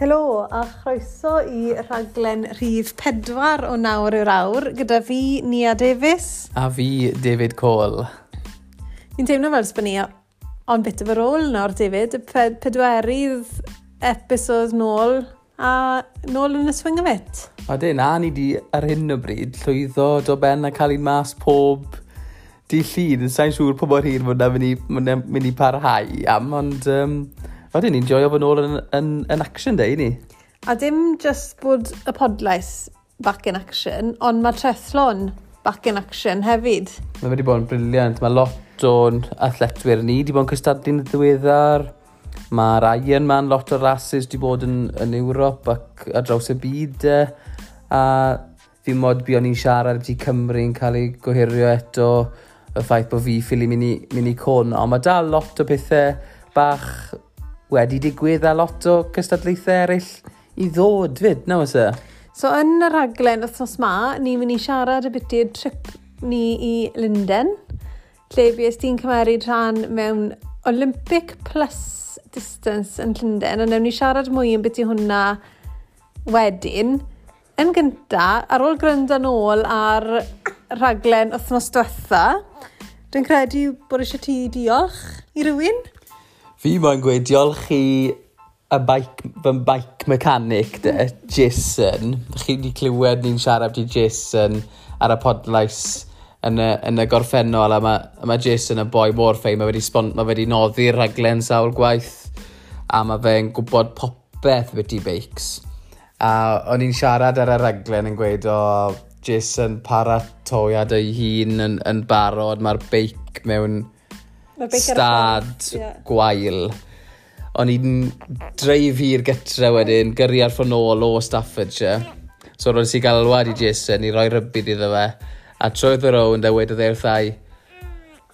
Helo, a chroeso i rhaglen rhif pedwar o nawr yw'r awr, gyda fi, Nia Davies. A fi, David Cole. Fi'n teimlo fel sbyn ni on bit of a roll nawr, David. Ped pedwerydd episod nôl a nôl yn y swing of it. A dyn, a ni di ar hyn o bryd llwyddo do ben a cael un mas pob di llun. Sa'n siŵr pob o'r hyn fod na mynd i parhau am, ond... Um, A ni'n joio fod nôl yn, yn, yn action day, ni. A dim just bod y podlais back in action, ond mae trethlon back in action hefyd. Mae wedi bod yn briliant. Mae lot o'n athletwyr ni wedi bod yn cystadlu'n ddiweddar. Mae'r Ironman, lot o rhasys wedi bod yn, yn Ewrop ac ar draws y byd. E. A fi mod bu o'n i'n siarad wedi Cymru'n cael ei gohirio eto y ffaith bod fi ffili mynd i, mynd i con. Ond mae dal lot o pethau bach wedi digwydd a lot o cystadlaethau eraill i ddod fyd, na fysa? E? So yn y rhaglen wythnos ma, ni'n mynd i siarad y biti trip ni i Linden, lle bys ti'n cymeryd rhan mewn Olympic Plus Distance yn Llundain, a newn ni siarad mwy yn beth hwnna wedyn. Yn gynta, ar ôl gryndo ôl ar rhaglen wythnos diwetha, dwi'n credu bod eisiau ti diolch i rywun. Fi moyn gweud diolch i y bike, fy bike mechanic de, Jason. Chi wedi clywed ni'n siarad i Jason ar y podlais yn y, yn y gorffennol a mae, ma Jason y boi mor ffein. Mae wedi, spon, mae wedi noddi'r rhaglen sawl gwaith a mae fe'n gwybod popeth beth i beics. A o'n i'n siarad ar y rhaglen yn gweud o Jason paratoiad ei hun yn, yn barod, mae'r beic mewn stad, yeah. gwael. O'n i'n dreif i'r gytre wedyn, gyrru'r ffôn ôl o Staffordshire. So roedd si gael alwad i Jason i roi rybyd iddo fe. A troedd the rownd a wedodd e'r thai,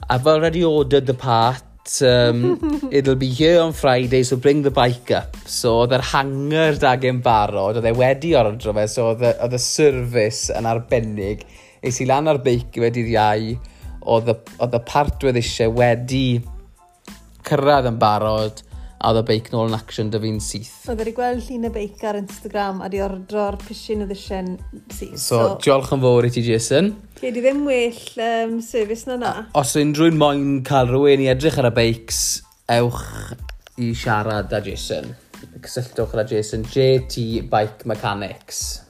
I've already ordered the part, um, it'll be here on Friday, so bring the bike up. So oedd yr hanger dagen barod, oedd e wedi ordro fe, so oedd y, service yn arbennig. Eis i lan ar beic i wedi'r iau, oedd y, part y eisiau wedi cyrraedd yn barod a oedd y beic nôl yn action dy fi'n syth. Oedd wedi gweld llun y beic ar Instagram a di ordro'r pisyn o ddysyn syth. So, so, diolch yn fawr i ti, Jason. Ie, di ddim well um, service na na. Os unrhyw'n moyn cael rhywun i edrych ar y beics, ewch i siarad â Jason. Cysylltwch â Jason, JT Bike Mechanics.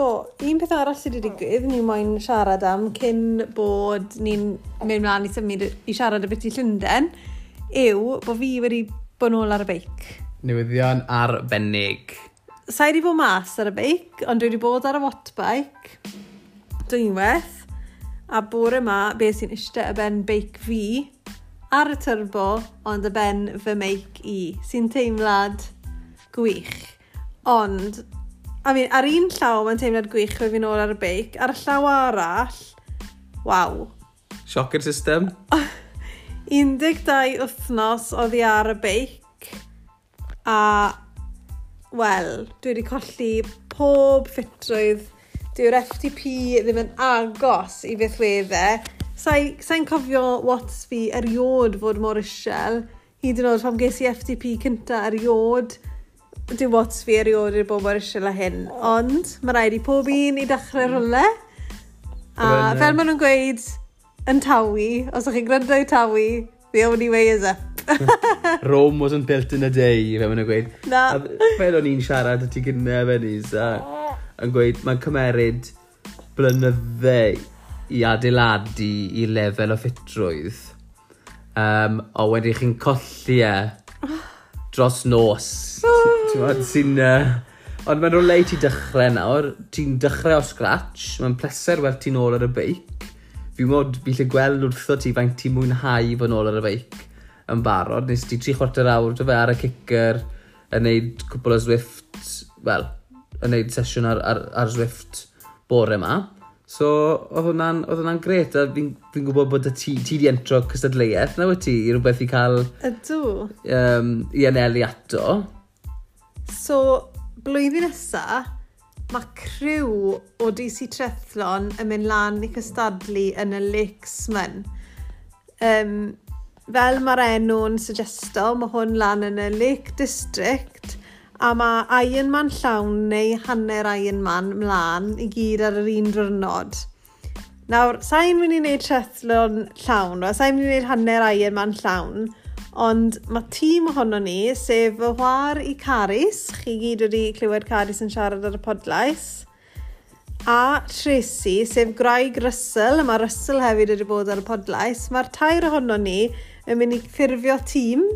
So, un peth arall sydd wedi digwydd, ni'n moyn siarad am cyn bod ni'n mynd mlaen i symud i siarad y beth i Llundain, yw bod fi wedi bod nôl ar y beic. Newyddion arbennig. Sa i wedi bod mas ar y beic, ond dwi wedi bod ar y wattbike, dwynweth, a bore yma, be sy'n eistedd y ben beic fi, ar y turbo, ond y ben fy meic i, sy'n teimlad gwych. Ond, I mean, ar un llaw mae'n teimlad gwych fe fi'n ôl ar y beic, ar y llaw arall, waw. Shocker system. 12 wythnos oedd i ar y beic, a, wel, dwi wedi colli pob ffitrwydd. Dyw'r FTP ddim yn agos i beth wedde. Sa'n sa cofio Watts fi eriod fod mor isiel, hyd yn oed pam ges i FTP cynta eriod dim ots fi erioed i'r bobl eisiau la hyn, ond mae rhaid i pob un i dechrau rhywle. A fel maen nhw'n gweud, yn tawi, os ydych chi'n gwrando i tawi, the only way is up. Rome wasn't built in a day, fe maen nhw'n gweud. Na. Fel o'n i'n siarad y ti gyda Benis, a yn gweud, mae'n cymeryd blynyddau i adeiladu i lefel o ffitrwydd. Um, o wedi chi'n colli e dros nos. Oh. Ti'n sy'n... Uh, ond mae'n rhywle i ti dechrau nawr. Ti'n dechrau o scratch. Mae'n pleser weld ti'n ôl ar y beic. Fi mod, fi lle gweld wrtho ti faint ti'n mwynhau fod ôl ar y beic yn barod. Nes ti tri chwarter awr, dy fe, ar y kicker, yn neud cwpl o Zwift, wel, yn neud sesiwn ar, ar, ar Zwift bore yma. So, oedd hwnna'n hwnna gret, a fi'n fi, fi gwybod bod ti, ti di entro cystadleuaeth, na wyt ti, i rhywbeth i cael... Ydw. Um, I anelu ato. So, blwyddyn nesa, mae criw o DC Trethlon yn mynd lan i cystadlu yn y Lakesman. Um, fel mae'r enw'n suggesto, mae hwn lan yn y Lake District a mae Ironman llawn neu hanner Ironman mlaen i gyd ar yr un diwrnod. Nawr, sa'n mynd i wneud trethlon llawn, sa'n mynd i wneud hanner Ironman llawn, Ond mae tîm ohono ni, sef fy hwar i Caris, chi gyd wedi clywed Caris yn siarad ar y podlais, a Tracy, sef Graig Russell, a mae Russell hefyd wedi bod ar y podlais, mae'r tair ohono ni yn mynd i ffurfio tîm,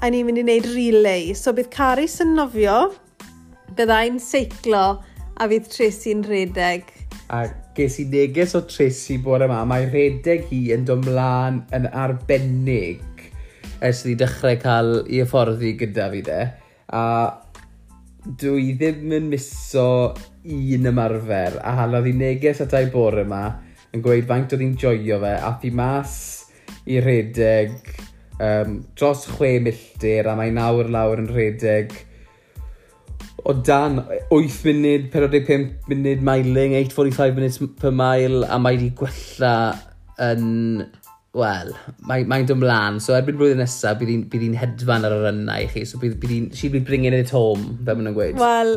a ni'n mynd i wneud relay. So bydd Caris yn nofio, byddai'n seiclo, a fydd Tracy'n redeg. A ges i neges o Tracy bore yma, mae redeg hi yn dod mlaen yn arbennig ers i dechrau cael i hyfforddi gyda fi de. A dwi ddim yn miso un ymarfer a halodd i neges at ei bore yma yn gweud faint oedd hi'n joio fe a fi mas i redeg um, dros chwe milltir a mae nawr lawr yn redeg o dan 8 munud, 45 munud miling, 8.45 minutes per mile a mae wedi gwella yn wel, mae'n mae dod mlaen. So erbyn blwyddyn nesaf, bydd hi'n hedfan ar yr rynnau i chi. So bydd hi'n, She'll be bringing it home, fe maen nhw'n gweud. Wel,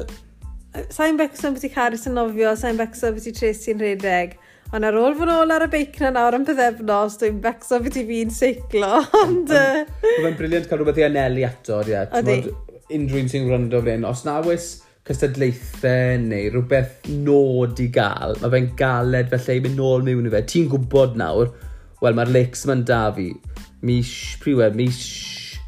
sa'n becso beth i Caris yn nofio, sa'n becso beth i Tracy'n redeg. Ond ar ôl fy ôl ar y beic na nawr yn byddefnos, dwi'n becso beth i fi'n seiclo. Ond... Mae'n briliant cael rhywbeth i anelu ato, ie. Oeddi. Unrhyw un sy'n gwrando fan hyn. Os na wys cystadlaethau neu rhywbeth nod i gael, mae fe'n galed felly i mynd nôl mewn i fe. Ti'n gwybod nawr, Wel, mae'r lakes ma'n da fi. Mish, priwe, mish...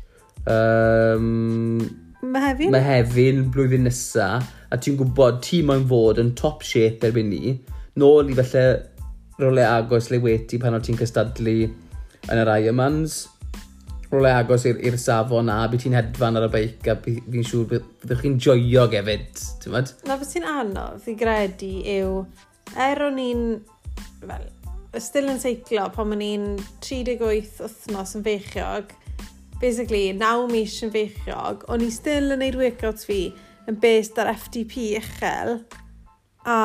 Um, Mehefin? Mehefin blwyddyn nesa. A ti'n gwybod, ti moyn fod yn top shape erbyn ni. Nôl i felly rolau agos le weti pan o ti'n cystadlu yn yr Ironmans. Rolau agos i'r safon a byd ti'n hedfan ar y beic a fi'n siŵr byddwch chi'n joio gefyd. Na beth sy'n anodd i gredu yw, er o'n i'n, well, still yn seiclo pan o'n i'n 38 wythnos yn feichiog, basically 9 mis yn feichiog, o'n i still yn neud workouts fi yn based ar FTP uchel, a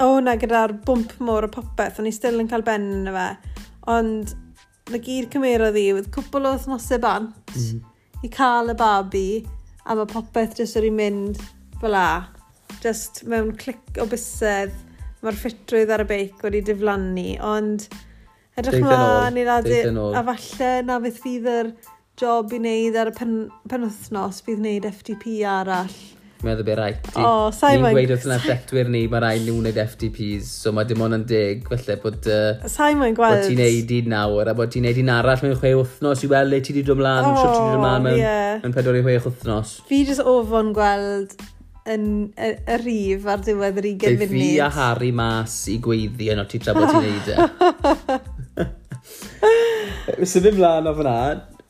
o hwnna gyda'r bwmp môr o popeth, o'n i still yn cael ben yn fe, ond na gyd cymerodd i wedi'r cwbl o wythnosau bant mm. i cael y babi a mae popeth jyst wedi mynd fel a. Just mewn clic o bysedd mae'r ffitrwydd ar y beic wedi diflannu, ond edrych mlaen i ddadu, a falle na fydd fydd yr job i wneud ar y pen, penwthnos fydd wneud FTP arall. Meddwl beth rhaid ti. O, sa'i Ni'n gweud wrth yna ffectwyr ni, mae rhaid nhw'n wneud FTPs, so mae dim ond yn dig, felly bod... Uh, sa'i mae'n gweld. Bod ti'n neud un nawr, a bod ti'n neud un arall mewn chwe wythnos i weld le ti wedi dod ymlaen, oh, siwr ti wedi dod ymlaen mewn, yeah. mewn 46 wythnos. Fi jyst ofon gweld yn y, y rif ar diwedd yr 20 munud. fi a Harry mas i gweiddi yn o ti tra bod ti'n neud e. Sydd ddim mlaen o fyna,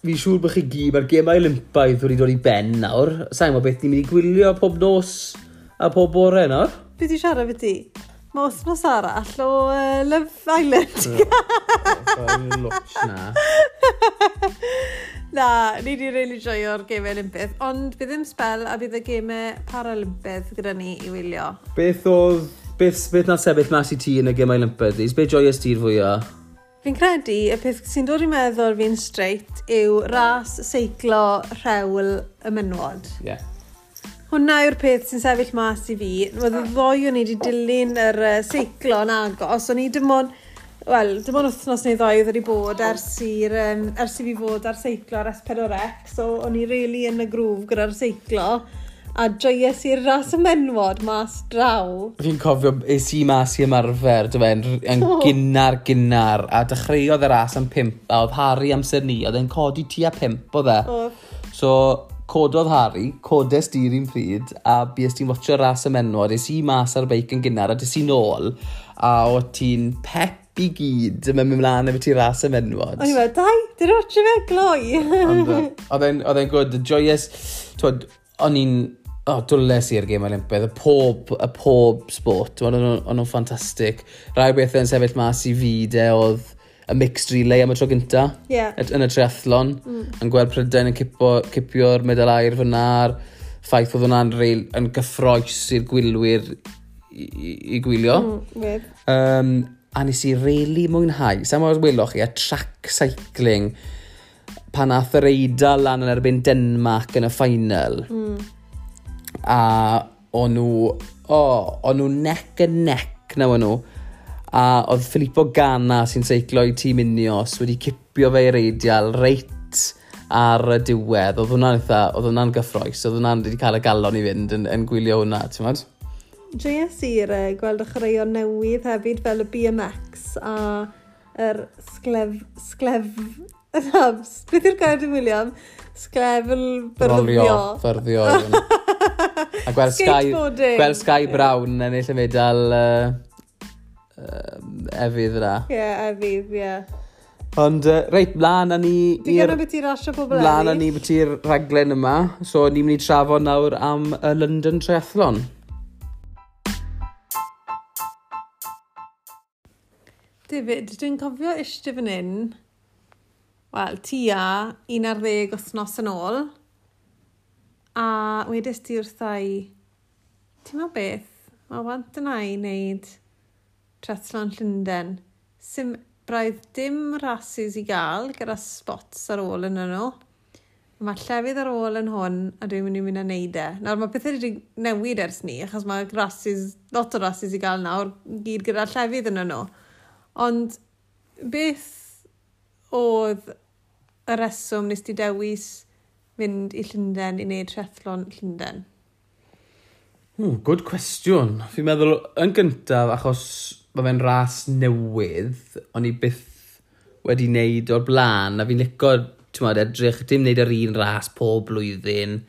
fi'n siŵr bod chi gyd, mae'r gemau olympaidd wedi dod i ben nawr. Sa'n gwybod beth ni'n mynd i gwylio pob nos a pob bore nawr? Be di siarad beth ti? Mae wthnos arall o uh, Love Island. Lwch na. Na, ni di really joio'r gemau olympydd, ond bydd ddim spel a bydd y gemau paralympydd gyda ni i wylio. Beth oedd, beth, beth na sefyll mas i ti yn y gemau olympydd? Is beth joias ti'r fwyaf? Fi'n credu, y peth sy'n dod i meddwl fi'n straight yw ras seiclo rhewl y menwod. Ie. Yeah. Hwna yw'r peth sy'n sefyll mas i fi. Roedd y ddoi o'n i wedi dilyn yr uh, seiclo yn agos. O'n i dim ond Wel, dim ond wythnos neu ddoi wedi bod ers, i'r, um, ers i fi fod ar seiclo ar S4C, so o'n i really yn y grŵf gyda'r seiclo a joies i'r ras y menwod mas draw. Fi'n cofio es i mas i ymarfer, dy fe'n yn oh. gynnar gynnar, a dechreuodd y ras yn pimp, a oedd Harry amser ni, oedd e'n codi tu a pimp o dde. Oh. So, cododd Harry, codes di'r un pryd, a bys ti'n watcho ras y menwod, es i mas ar beic yn gynnar, a des i nôl, a o ti'n pep i gyd yn mynd mlaen efo ti ras y menwod. O'n i'n meddwl, dai, dyn nhw'n siarad fe gloi. Oedd e'n gwrdd, joyous, twyd, o'n i'n, o, oh, dwles i'r gêm olympaidd, y pob, y pob sport, o'n nhw'n ffantastig. Rai beth yn sefyll mas i fi de, oedd y mixed relay am y tro gynta yeah. yn y triathlon mm. yn gweld Prydain yn cipio'r medal air fyna'r ffaith oedd hwnna'n reil yn gyffroes i'r gwylwyr i, i, i gwylio. Mm, um, a nes i rili really mwynhau. Sa'n oes welwch chi, a track cycling pan ath yr eidl lan yn erbyn Denmark yn y ffainal. Mm. A o'n nhw, o, oh, o'n nhw nec yn nec na o'n nhw. A oedd Filippo Gana sy'n seiclo i tîm Unios wedi cipio fe i'r eidial reit ar y diwedd. Oedd hwnna'n eitha, oedd hwnna'n gyffroes, oedd hwnna'n wedi cael y galon i fynd yn, yn gwylio hwnna, ti'n JSE gweld y chwaraeon newydd hefyd fel y BMX a yr sglef... sglef... Beth yw'r gair dwi'n wylio? Sglefl byrddio. Byrddio. a gweld Sky, gweld Sky Brown yn eill y medal uh, uh, efydd yna. Ie, yeah, efydd, ie. Yeah. Ond, uh, reit, mlaen a ni... Di gynnu beth i'r asio pobl Mlaen a ni beth i'r rhaglen yma. So, ni'n mynd i trafod nawr am y London Triathlon. David, dwi'n cofio eisiau fan hyn, wel, tua 11 wythnos yn ôl, a wedys ti wrthau, ti'n meddwl beth, mae want yna i wneud Trethlon Llundain. Sim, braidd dim rhasys i gael gyda spots ar ôl yn nhw. Mae llefydd ar ôl yn hwn a dwi'n mynd i mynd â neud e. Nawr mae pethau wedi newid ers ni, achos mae rhasys, lot o rhasys i gael nawr gyd gyda llefydd yn nhw. Ond beth oedd y reswm nes ti dewis mynd i Llundain i wneud triathlon Llundain? Hmm, good cwestiwn. Fi'n meddwl yn gyntaf, achos mae fe'n ras newydd, o'n i byth wedi wneud o'r blaen, a fi'n licio, ti'n meddwl, edrych, dim wneud yr un ras pob blwyddyn,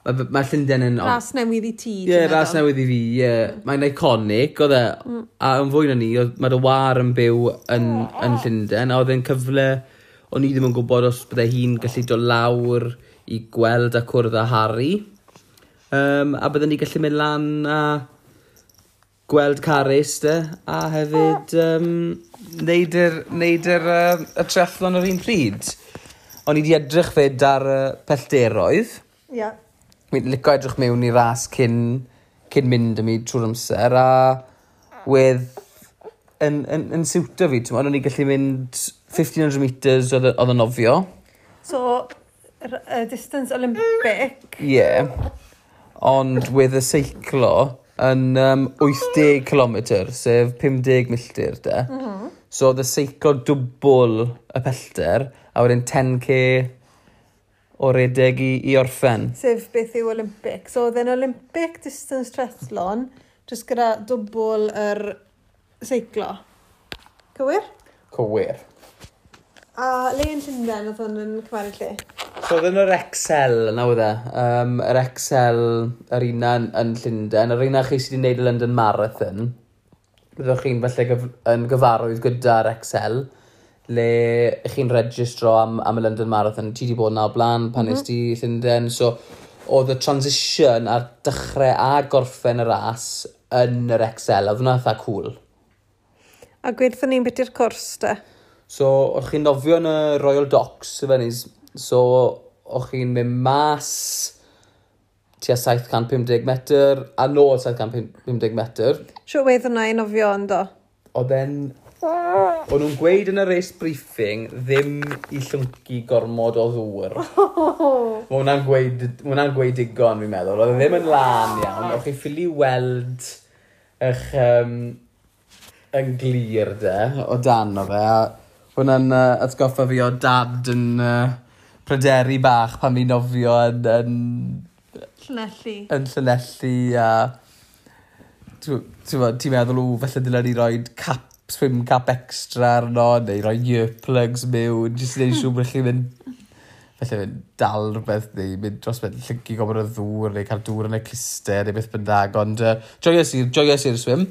Mae ma Llundain yn... Ras newydd i ti. Ie, yeah, ras newydd i fi, ie. Yeah. Mae'n iconic, oedd e. Mm. A yn fwy na ni, mae dy war yn byw yn, yn Llundain, a oedd e'n cyfle... O'n i ddim yn gwybod os byddai hi'n gallu dod lawr i gweld a cwrdd â Harry. Um, a byddwn ni gallu mynd lan a gweld Caris, de, a hefyd um, neud yr, neud yr uh, y trefflon yr un pryd. O'n i wedi edrych fyd ar uh, pellderoedd. Ie. Yeah Mi'n licio edrych mewn i ras cyn, cyn mynd am i trwy'r amser a wedd yn, yn, yn siwto fi. ti'n o'n i'n gallu mynd 1500 metres oedd oedd yn ofio. So, y distance Olympic. Ie. Yeah. Ond wedd y seiclo yn um, 80 km, sef 50 milltir, de. Mm -hmm. So, oedd y seiclo dwbl y pellter, a wedyn 10k o redeg i, i orffen. Sef beth yw Olympic. So, oedd e'n Olympic distance triathlon, jyst gyda dwbl yr seiclo. Cywir? Cywir. A le yn Llundain oedd hwn yn cymaru lle? So, oedd yn yr Excel yna oedd e. Um, yr Excel, yr un yn Llundain. Yr un chi sydd wedi gwneud y London Marathon. Byddwch chi'n falle gyf yn gyfarwydd gyda'r Excel le chi'n registro am, am y London Marathon. Ti wedi bod yna o blaen pan mm -hmm. ti Llundain. So, oedd y transition ar dechrau a gorffen y ras yn yr Excel. Oedd hwnna eitha cool. A gweithio ni'n beth i'r cwrs da? So, o'ch chi'n nofio yn y Royal Docks, y fenis. So, o'ch chi'n mynd mas tua 750 metr, a nôl 750 metr. Sio wedd hwnna i nofio yn do? Oedd e'n O'n nhw'n gweud yn y race briefing ddim i llyncu gormod o ddŵr. Oh. Mae hwnna'n gweud, hwnna gweud digon fi'n meddwl. Oedd e ddim yn lan iawn. O'ch chi ffili weld eich um, yn glir de o dan o fe. Hwna'n uh, atgoffa fi o dad yn uh, pryderu bach pan fi'n nofio yn... yn Llanelli. Yn llanelli, a... Ti'n meddwl, o, felly dylen ni roi cap swim cap extra arno neu rhoi earplugs mewn jyst i neud siŵr bod chi'n mynd... Felly mynd dal rhywbeth, neu mynd dros beth llyncu gofod o ddŵr neu cael dŵr yn y clister, neu beth bynnag ond uh, joyous i'r joies i'r swim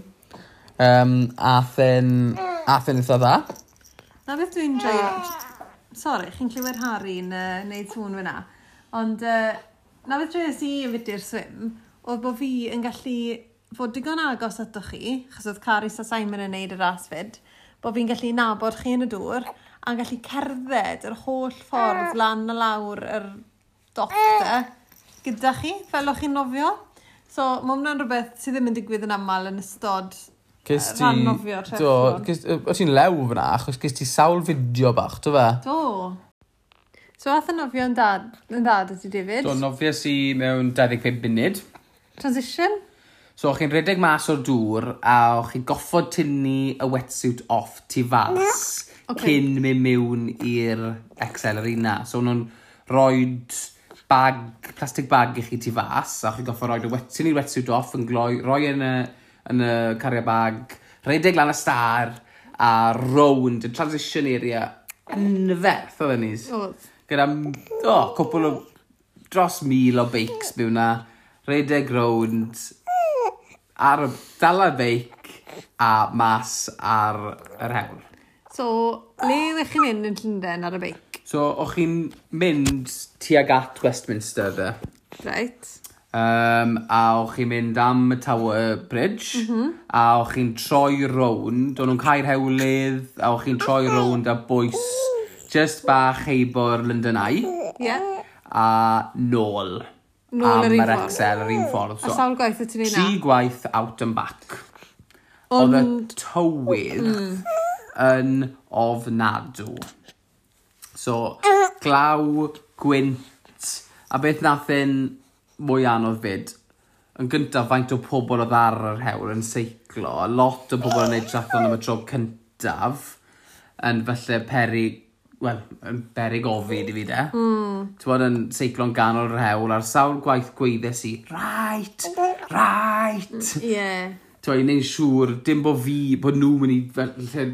Um, athen, athen eitha dda. 'Na beth dwi'n joio. Sorry, chi'n clywed Harry'n uh, neud sŵn fyna ond uh, 'na beth joyous i 'fyd i'r swim oedd bod fi yn gallu fod digon agos ato chi, chos oedd Clarice a Simon yn neud y ras fyd, bod fi'n gallu nabod chi yn y dŵr a'n gallu cerdded yr holl ffordd eh. lan y lawr yr doctor eh. gyda chi, fel o'ch chi'n nofio. So, mae hwnna'n rhywbeth sydd ddim yn digwydd yn aml yn ystod Cys eh, ti... Rhan nofio Do, o ti'n lew fyna, achos cys ti sawl fideo bach, do fe? Do. So, ath y nofio yn dad, yn dad ydy David? Do, nofio si mewn 25 munud. Transition? So o'ch chi'n redeg mas o'r dŵr a o'ch chi'n goffod tynnu y wetsuit off tu fas okay. cyn mynd mewn i'r Excel una. So nhw'n roed bag, plastic bag i chi tu fas a chi'n goffod roed y wet, tynnu'r wetsuit off yn gloi, roi yn y, yn y cario bag, redeg lan y star a round, y transition area anferth oedd ynys. Gyda, o, oh, cwpl o dros mil o beics mewn na, redeg rownd, ar y dala feic a mas ar yr hewl. So, le ddech chi'n mynd yn Llundain ar y beic? So, o'ch chi'n mynd tuag at Westminster de. Right. Um, a o'ch chi'n mynd am y Tower Bridge, mm -hmm. a o'ch chi'n troi rownd, o'n nhw'n cael hewlydd, a o'ch chi'n troi rownd a bwys just bach heibo'r London Eye. Yeah. A nôl. Nôl am yr un yr ffordd. Excel yr un ffordd. So, a sawl gwaith y ti'n ei na? Tri gwaith out and back. Ond... Oedd y tywydd mm. yn ofnadw. So, glaw, gwynt, a beth nath yn mwy anodd fyd. Yn gyntaf, faint o pobl oedd ar yr hewl yn seiclo. A lot o pobl yn neud triathlon am y tro cyntaf. Yn falle peri wel, yn berig ofid i fi de. Mm. Ti'n bod yn seiclo'n ganol yr hewl ar sawl gwaith gweiddes i, right, right. Mm, ie. Yeah. Ti'n bod, neu'n siŵr, dim bod fi, bod nhw'n mynd i fel, lle,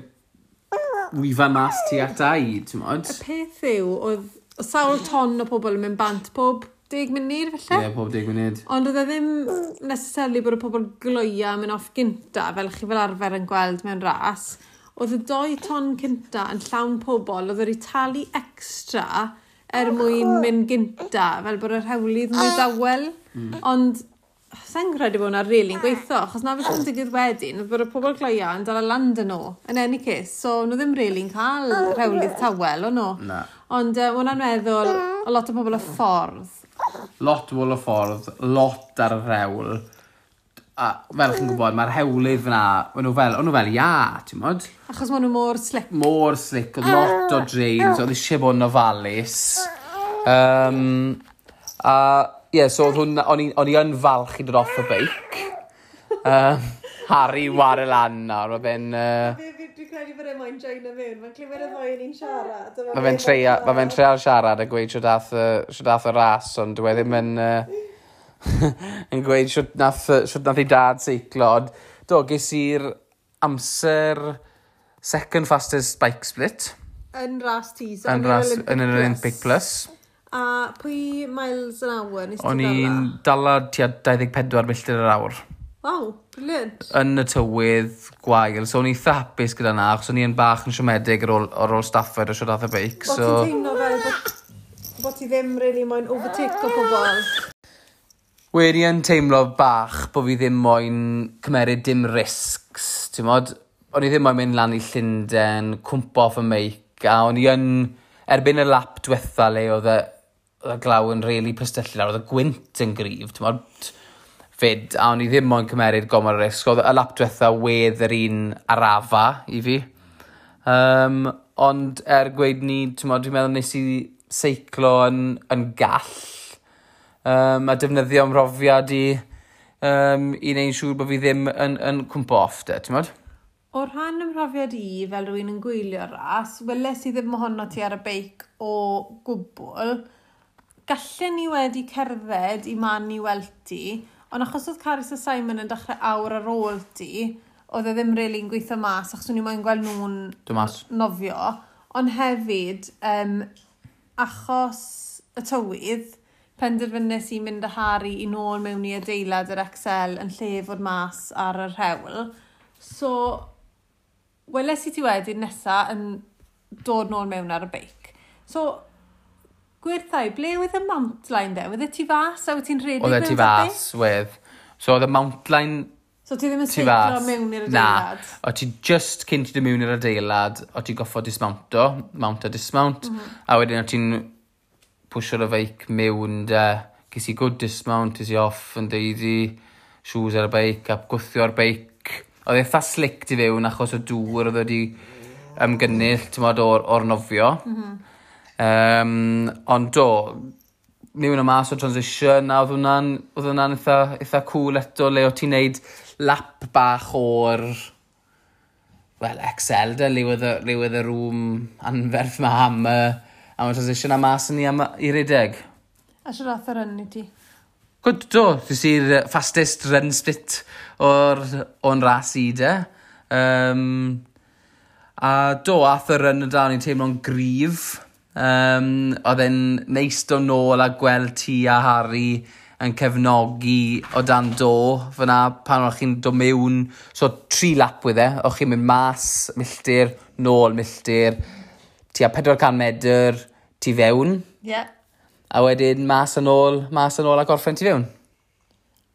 wyfa mas tu ata i, ti'n bod? Y peth yw, oedd, oedd sawl ton o pobl yn mynd bant pob deg munud falle. Ie, yeah, pob deg munud. Ond oedd e ddim necessarily bod y pobl gloia mynd off gynta fel chi fel arfer yn gweld mewn ras oedd y doi ton cynta yn llawn pobl, oedd wedi talu extra er oh, mwyn mynd gynta, fel bod yr hewlydd mwy ah. dawel. Mm. Ond sa'n credu bod hwnna rili'n gweithio, achos na beth ah. yn digwydd wedyn, oedd bod y pobl gloia yn dal y land yn nhw, yn any case, so nhw ddim rili'n cael oh, rhewlydd tawel, o'n nhw. Na. Ond uh, hwnna'n meddwl, ah. o lot o bobl y ffordd. Lot o bobl y ffordd, lot ar y rewl, A fel chi'n gwybod, mae'r hewlydd yna, o'n nhw fel, o'n nhw fel, ia, ti'n modd? Achos maen nhw mor slick. Mor slick, oedd lot o drains, oedd eisiau bod yn ofalus. Um, a, ie, yeah, so oedd hwn, o'n i yn falch i dod off y beic. Um, Harry war y lan nawr, mae fe'n... Uh... Dwi'n credu bod e'n moyn join yn fynd, mae'n clywed y ddwy yn un siarad. Mae fe'n treial siarad a gweud sydd dath y ras, ond dwi e ddim yn... Uh, yn gweud siwt nath, siwt nath ei dad seiclo. Ond do, ges i'r amser second fastest bike split. Yn ras ti, so Yn ras, yn yr Olympic Plus. A pwy miles an hour nes ti dala? O'n i'n dala tua 24 milltir yr awr. Waw, brilliant. Yn y tywydd gwael. So, o'n i'n thapus gyda na, achos o'n i'n bach yn siomedig ar ôl, ar ôl Stafford o siwr ath y beic. Bot so... ti'n teimlo fel bod, bod ti ddim really moyn overtake o pobol? wedi yn teimlo bach bod fi ddim moyn cymeryd dim risgs modd? O'n i ddim moyn mynd lan i Llundain, cwmpo off y meic a o'n i yn erbyn y lap diwetha le oedd y y glaw yn rili pystyll lawr, oedd y gwynt yn gryf, modd? Fyd, a o'n i ddim moyn cymeryd gomor o risg. Oedd y lap diwetha wedd yr un arafa i fi. Um, ond er gweud ni, ti'n modd, dwi'n meddwl nes i seiclo yn, yn gall um, a defnyddio ymrofiad i um, i neud siŵr bod fi ddim yn yn cwmpo off de, ti'n modd? O rhan ym i fel rwy'n yn gwylio ras, weles i ddim ohono ti ar y beic o gwbl. Gallen ni wedi cerdded i man i weld ti, ond achos oedd Caris a Simon yn dechrau awr ar ôl ti, oedd e ddim rili'n really gweithio mas, achos o'n i moyn gweld nhw'n Dymas. nofio. Ond hefyd, um, achos y tywydd, penderfynnes i mynd â Harry i nôl mewn i adeilad yr Excel yn lle fod mas ar yr hewl. So, weles i ti wedyn nesa yn dod nôl mewn ar y beic. So, gwirthau, ble oedd y mountline de? Oedd e ti fas a wyt ti'n redig Oedd e ti fas, wedd. So, oedd y mountline So ti ddim yn seiclo mewn i'r adeilad? Na, o ti just cyn ti ddim mewn i'r adeilad, o ti goffo dismounto, mount a dismount, mm -hmm. a wedyn o ti'n pwysio'r y feic mewn de. Ges i good dismount, ges i off yn deud i shoes ar y beic a gwythio'r beic. Oedd eitha slick di fewn achos o dŵr oedd wedi ymgynnull modd, o'r, or nofio. Mm -hmm. um, ond do, mewn a mas o transition a oedd hwnna'n hwnna eitha, eitha cool eto le o ti'n neud lap bach o'r Wel, Excel, da, le oedd y rŵm anferth mae am y A mae'n transition a mas yn ni am i redeg. A sy'n rath ar yn i ti? Gwyd, do. Dwi'n si'r uh, fastest run split o'r, o'n ras i de. Um, a do, ath yr run y dan i'n teimlo'n grif. Um, oedd e'n neis do nôl a gweld ti a Harry yn cefnogi o dan do. Fyna pan o'ch chi'n dod mewn, so tri lap with e, o'ch chi'n mynd mas, milltir, nôl, milltir ti a 400 medr tu fewn. Ie. Yeah. A wedyn mas yn ôl, mas yn ôl a gorffen tu fewn.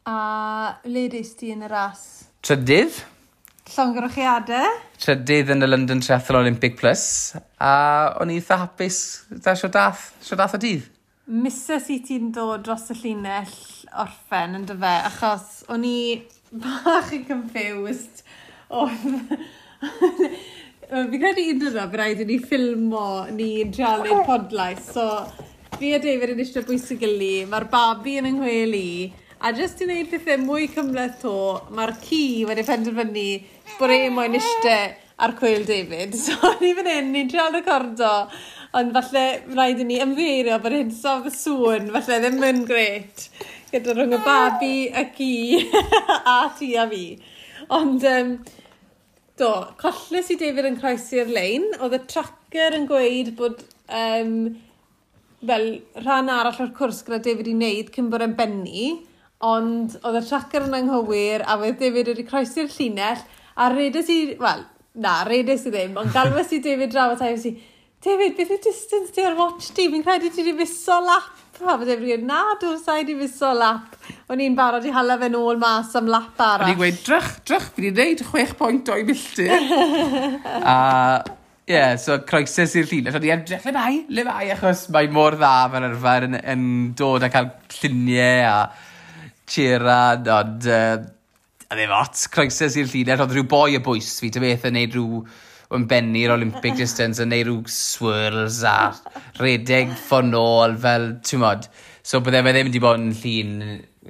A le ddeis ti yn y ras? Trydydd. Llongrwchiadau. Trydydd yn y London Triathlon Olympic Plus. A o'n i eitha hapus, da sio dath, sio dath o dydd. Misys i ti'n dod dros y llinell orffen yn dyfe, achos o'n i bach yn confused oedd fi credu un dyna, fe rhaid i ni ffilmo ni'n trial neud podlais. So, fi a David yn eisiau bwysig gilydd, mae'r babi yn ynghwel i, a jyst i wneud pethau mwy cymleth to, mae'r ci wedi penderfynu bod e moyn eisiau ar cwyl David. So, ni fan hyn, ni'n trial recordo, ond falle rhaid i ni ymddeirio bod hyn sof y sŵn, falle ddim yn gret gyda rhwng y babi, y ci, a ti a fi. Ond, um, Do, colles i David yn croesi'r lein, oedd y tracker yn gweud bod um, fel rhan arall o'r cwrs gyda David i wneud cyn bod yn benni. ond oedd y tracker yn anghywir a wedd David wedi croesi'r llinell a redes i, wel, na, redes i ddim, ond galwes i David draw a taif e si, David, beth yw distance di ar watch di? Fi'n credu ti wedi fuso lap. A fydde fi wedi na, dwi'n sa'i wedi fuso lap. O'n i'n barod i hala fe nôl mas am lap arall. O'n i'n gweud, drych, drych, fi wedi gwneud 6.2 milltir. a Ie, yeah, so croeses i'r llun. O'n i'n edrych, le bai, le bai, achos mae mor dda fel arfer yn, yn dod a cael lluniau a cheran, ond uh, a ddim ot, croeses i'r llun. Oedd rhyw boi y bwys fi, dy beth yn neud rhyw yn benni'r Olympic distance yn neud rhyw swirls a redeg ffynol fel, ti'n modd. So bydde fe ddim wedi bod yn llun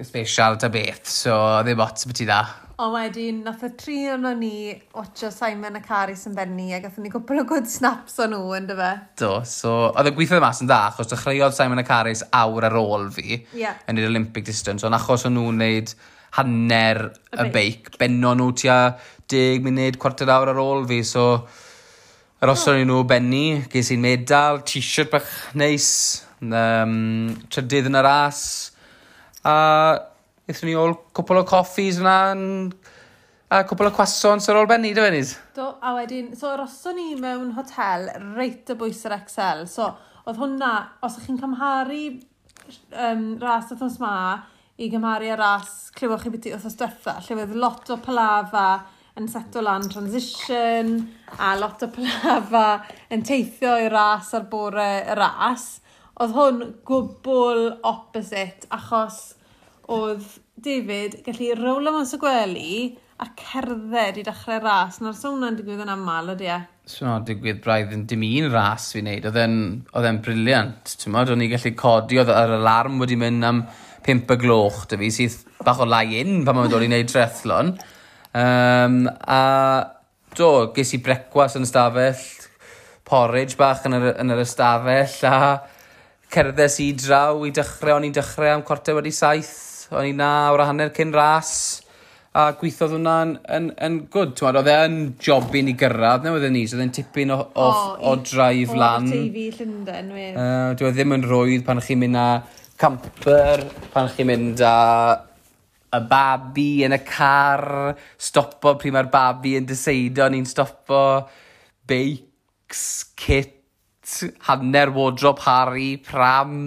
special ta beth, so ddim e ots beth i dda. O wedyn, nath y tri o'n ni watcho Simon a Caris yn benni a gatho ni gwbl o good snaps o nhw yn dyfa. Do, so oedd y gweithio mas yn da, achos dechreuodd Simon a Caris awr ar ôl fi yeah. yn yr Olympic distance, ond achos o'n nhw'n neud hanner y, y beic. Benno nhw tua 10 munud, cwarter awr ar ôl fi, so... Yr oson oh. nhw benni, ges i'n medal, t-shirt bach neis, um, trydydd yn y ras, a eithon ni ôl cwpl o coffis yna, a cwpl o croissants ar ôl benni, dy fenyd? Do, a wedyn, so yr oson ni mewn hotel reit y bwys yr Excel, so oedd hwnna, os ych chi'n cymharu um, ras y thos ma, i gymharu â ras clywch chi beth wrthos diwetha, lle oedd lot o palafa yn seto lan transition a lot o palafa yn teithio i ras ar bore y ras. Oedd hwn gwbl opposite achos oedd David gallu rowlo mas y gwely a cerdded i dechrau ras. Na'r sôn yn digwydd yn aml, ydy e? So, digwydd braidd yn dim un ras fi'n neud. Oedd e'n briliant, ti'n modd? O'n i gallu codi, oedd yr alarm wedi mynd am pimp y gloch dy fi sydd bach o lai in pan mae'n dod i wneud trethlon. Um, a do, ges i brecwas yn ystafell, porridge bach yn yr, yn yr ystafell a cerddes i draw i dechrau, o'n i'n dechrau am cwarter wedi saith, o'n i na o'r hanner cyn ras a gweithodd hwnna'n yn, yn gwd. Oedd e'n yn job i ni gyrraedd, neu oedd e'n ni, so oedd e'n tipyn o, o, o, o drive o, lan. O, TV Llundain, wir. Uh, Dwi e ddim yn rwydd pan chi'n mynd na camper, pan chi'n mynd â y babi yn y car, stopo pryd mae'r babi yn diseido, ni'n stopo beics, kit, hanner wardrop Harry, pram.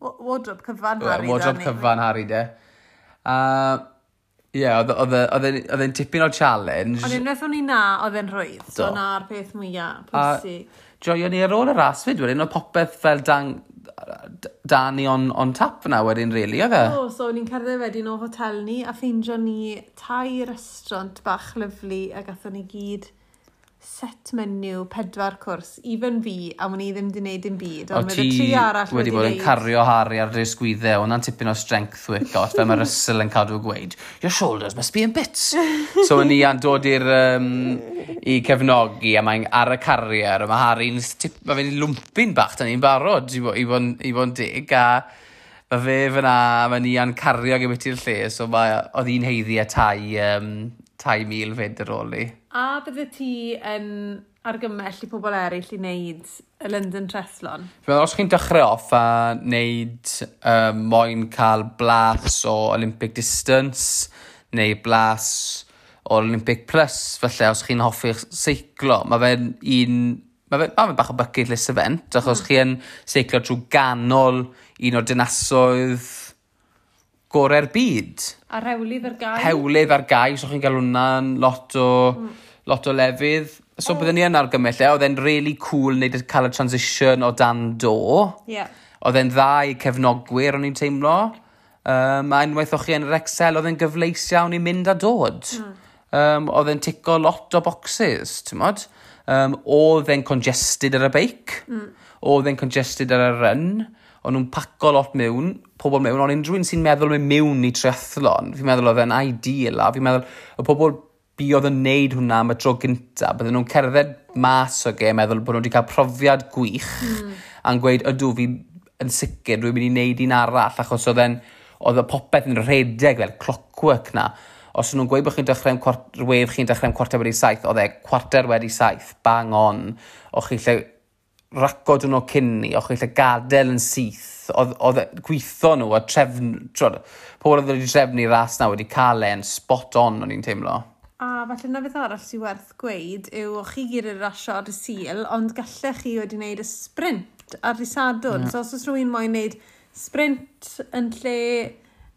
Wardrop cyfan Harry. Wardrop cyfan Harry de. A uh, Ie, yeah, oedd e'n tipyn o challenge. Ond unwaith o'n i na, oedd e'n rwydd. Do. So na'r peth mwyaf pwysig. Joio ni ar ôl y ras fyd, wedyn oedd popeth fel dang, da ni on, on tap yna wedyn, really, oedd e? O, oh, so ni'n cerdded wedyn o hotel ni a ffeindio ni tai restaurant bach lyflu a gatho ni gyd set menu, pedwar cwrs, even fi, a mwyn i ddim di wneud dim byd. Ond ti tri arall wedi bod yn cario Harry ar dy sgwyddau, hwnna'n tipyn o strength workout, fe mae Russell yn cadw gweud, your shoulders must be in bits. so ni a'n dod i'r um, i cefnogi, a mae'n ar y carier, a mae Harry'n mae fe'n lwmpyn bach, da ni'n barod i bod bo, bo dig, a mae fe fyna, mae ni a'n cario gyda ti'r lle, so mae, oedd hi'n heiddi a tai um, tai mil fyd ar ôl i. A bydde ti yn argymell i pobl eraill i wneud y London Trethlon? Fi'n meddwl, os chi'n dechrau off a wneud um, moyn cael blas o Olympic Distance neu blas o Olympic Plus, felly os chi'n hoffi'ch seiclo, mae fe'n un mae fe'n ma fe bach o bucket list event, achos mm. chi yn seiclo trwy ganol un o dinasoedd gorau'r byd. A rewlydd ar gael. Hewlydd ar gau, so chi'n cael hwnna'n lot o, mm. lot o lefydd. So byddwn ni yn argymell, e, oedd e'n really cool wneud y cael y transition o dan do. Yeah. Oedd e'n dda i cefnogwyr, o'n i'n teimlo. Um, a unwaith o'ch chi yn yr Excel, oedd e'n gyfleis iawn i mynd a dod. Mm. Um, oedd e'n tico lot o boxes, ti'n modd? Um, oedd e'n congested ar y beic. Mm. Oedd e'n congested ar y run o'n nhw'n paco lot mewn, pobl mewn, ond unrhyw un sy'n meddwl mynd mewn i triathlon, fi'n meddwl oedd e'n ideal, a fi'n meddwl y pobl bu oedd yn neud hwnna am y tro gyntaf, bydden nhw'n cerdded mas o ge, meddwl bod nhw wedi cael profiad gwych, mm. a'n gweud, ydw, fi yn sicr, dwi'n mynd i wneud un arall, achos oedd e'n, oedd y popeth yn redeg fel clockwork na. Os nhw'n gweud bod chi'n dechrau'n wef, chi'n dechrau'n cwarter wedi saith, oedd e cwarter wedi saith, bang on, o'ch chi lle racod nhw cyn ni, och eich gadael yn syth, oedd e, gweithio nhw a trefn, trod, pobl oedd wedi trefnu ras na wedi cael e'n spot on o'n i'n teimlo. A falle na beth arall sy'n werth gweud yw o chi gyd yn rasio ar y sil, ond gallech chi wedi wneud y sprint ar y sadwrn. Mm. So os oes rhywun moyn wneud sprint yn lle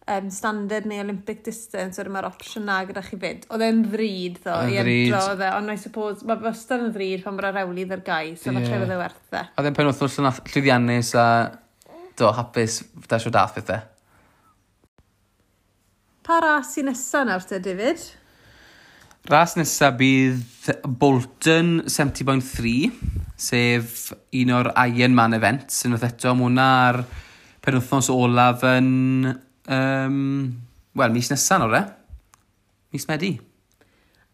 um, standard neu Olympic distance, wedyn mae'r opsiwn na gyda chi fyd. Oedd e'n ddrud ddo, i endro, oedd e. ond I suppose, mae wastad yn ddrud pan mae'r rewlydd ar gau, so yeah. falle fydd e werth e. Oedd e'n pen wrth yn llwyddiannus a do, hapus, da siw dath bethau. Pa ras i nesaf nawr te, David? Ras nesaf bydd Bolton 70.3, sef un o'r Ironman events, yn oedd eto, mae hwnna'r penwthnos olaf yn Um, Wel, mis nesaf nawr e. Mis Medi.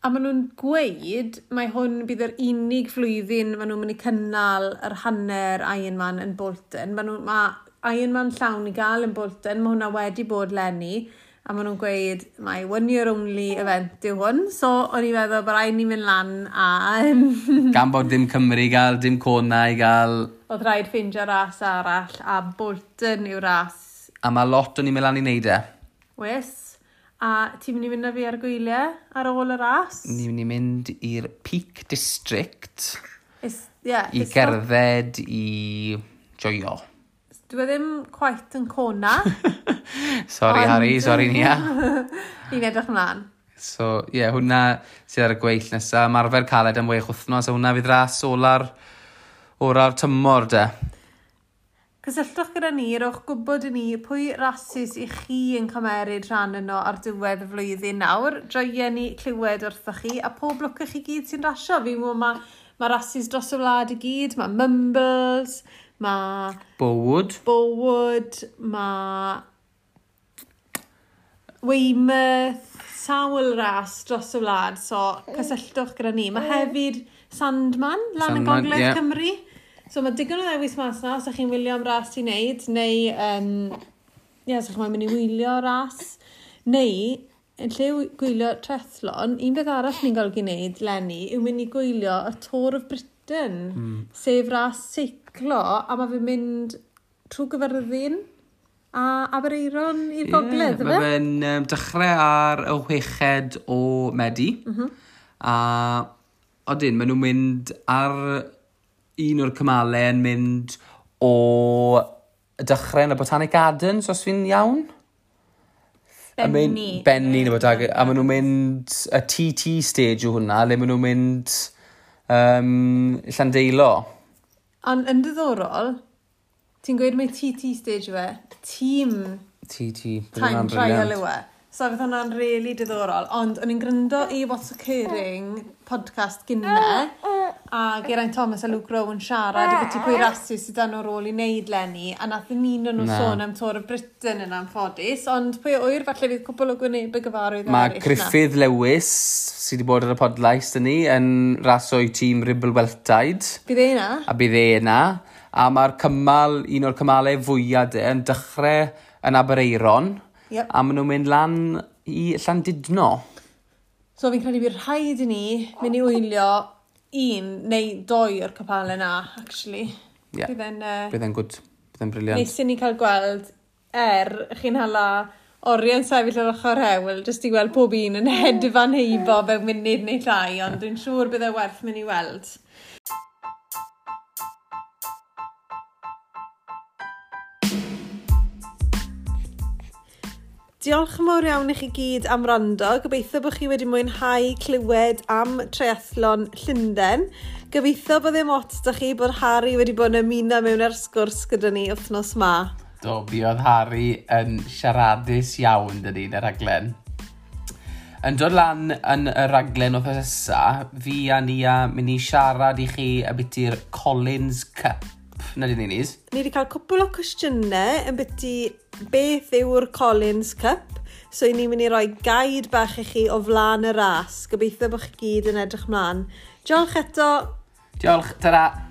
A maen nhw'n gweud mae hwn bydd yr unig flwyddyn maen nhw'n mynd i cynnal yr hanner Ironman yn Bolton. Maen nhw, mae Ironman llawn i gael yn Bolton, mae hwnna wedi bod lenni. A maen nhw'n gweud, mae one year only event yw hwn. So, o'n i'n meddwl bod rhaid ni mynd lan a... Gan bod dim Cymru i gael, dim Cona i gael. Oedd rhaid ffeindio ras arall a Bolton yw ras a mae lot o'n i'n mynd lan i wneud e. Wes. A ti'n mynd i fynd â fi ar gwyliau ar ôl y ras? Ni'n mynd i mynd i'r Peak District Is, yeah, i it's gerdded i joio. Dwi e ddim quite yn cona. sorry ond... Harry, sorry Nia. Ni'n edrych ymlaen. So, ie, yeah, hwnna sydd ar y gweill nesaf. Marfer caled am wech wythnos, a hwnna fydd ras ola'r, ola'r tymor, de. Cysylltwch gyda ni rowch gwybod i ni pwy rasis i chi yn cymeryd rhan yno ar diwedd y flwyddyn nawr. Joia ni clywed wrthoch chi a pob lwc i chi gyd sy'n rasio. Fi mwyn mae ma rasis dros y wlad i gyd, mae Mumbles, mae... Bowood. Bowood, mae... Weymouth, sawl ras dros y wlad, so cysylltwch gyda ni. Mae hefyd Sandman, lan Sandman, yn Gogledd yeah. Cymru. So mae digon o ddewis mas na, os ydych chi'n wylio am ras i wneud, neu um, yeah, os ydych chi'n mynd i wylio ras, neu yn lle gwylio trethlon, un beth arall ni'n golygu wneud, Lenny, yw mynd i gwylio y Tor of Britain, mm. sef ras seiclo, a mae fe'n mynd trwy gyferddin a Abereiron i'r gogledd, yeah, Mae fe'n um, dechrau ar y chweched o Medi, mm -hmm. a odyn, maen nhw'n mynd ar un o'r cymalau yn mynd o y yn y Botanic Gardens, os fi'n iawn. Benni. Benni neu bod ag... A maen nhw'n mynd y TT stage o hwnna, le maen nhw'n mynd um, Llandeilo. Ond yn diddorol, ti'n gweud mai TT stage yw e? tîm... TT. Time trial yw e. So fydd hwnna'n really diddorol. Ond o'n i'n gryndo i What's Occurring podcast gynne. Ah, ah a Geraint Thomas a Luke Rowe yn siarad a beth i pwy rasu sydd dan o'r ôl i wneud lenni a nath yn un o'n nhw Na. sôn am Tor y Britain yn amffodus ond pwy oer falle fydd cwbl o gwneud y gyfarwydd Mae Griffith Lewis sydd wedi bod ar y podlais dyn ni yn raso'i tîm Ribble Weltide Bydd ei na? a bydd e yna a mae'r cymal, un o'r cymalau fwyaf de yn dechrau yn Abereiron Yep. a maen nhw'n mynd lan i Llandudno. So fi'n credu bydd rhaid i ni mynd i wylio un neu doi o'r capalau na, actually. Yeah. Bydd e'n... Uh, Bydd e'n gwd. Bydd e'n briliant. Nes i ni cael gweld er chi'n hala oriau'n sefyll ar ochr hewl, jyst i weld pob un yn hedfan heibo mewn munud neu llai, ond dwi'n siŵr bydd e werth mynd i weld. Diolch yn fawr iawn i chi gyd am rando. Gobeithio bod chi wedi mwynhau clywed am Treathlon Llundain. Gobeithio bod ddim ot da chi bod Harry wedi bod yn ymuno mewn ar sgwrs gyda ni wythnos ma. Do, mi oedd Harry yn siaradus iawn dyn ni'n y raglen. Yn dod lan yn y raglen o thesesa, fi a ni a mynd i siarad i chi abytu'r Collins Cup Na ni ni Ni wedi cael cwpl o cwestiynau yn byty beth yw'r Collins Cup. So, ni'n mynd i roi gaid bach i chi o flaen y ras. Gobeithio bod chi gyd yn edrych mlaen. Diolch eto. Diolch, ta-ra.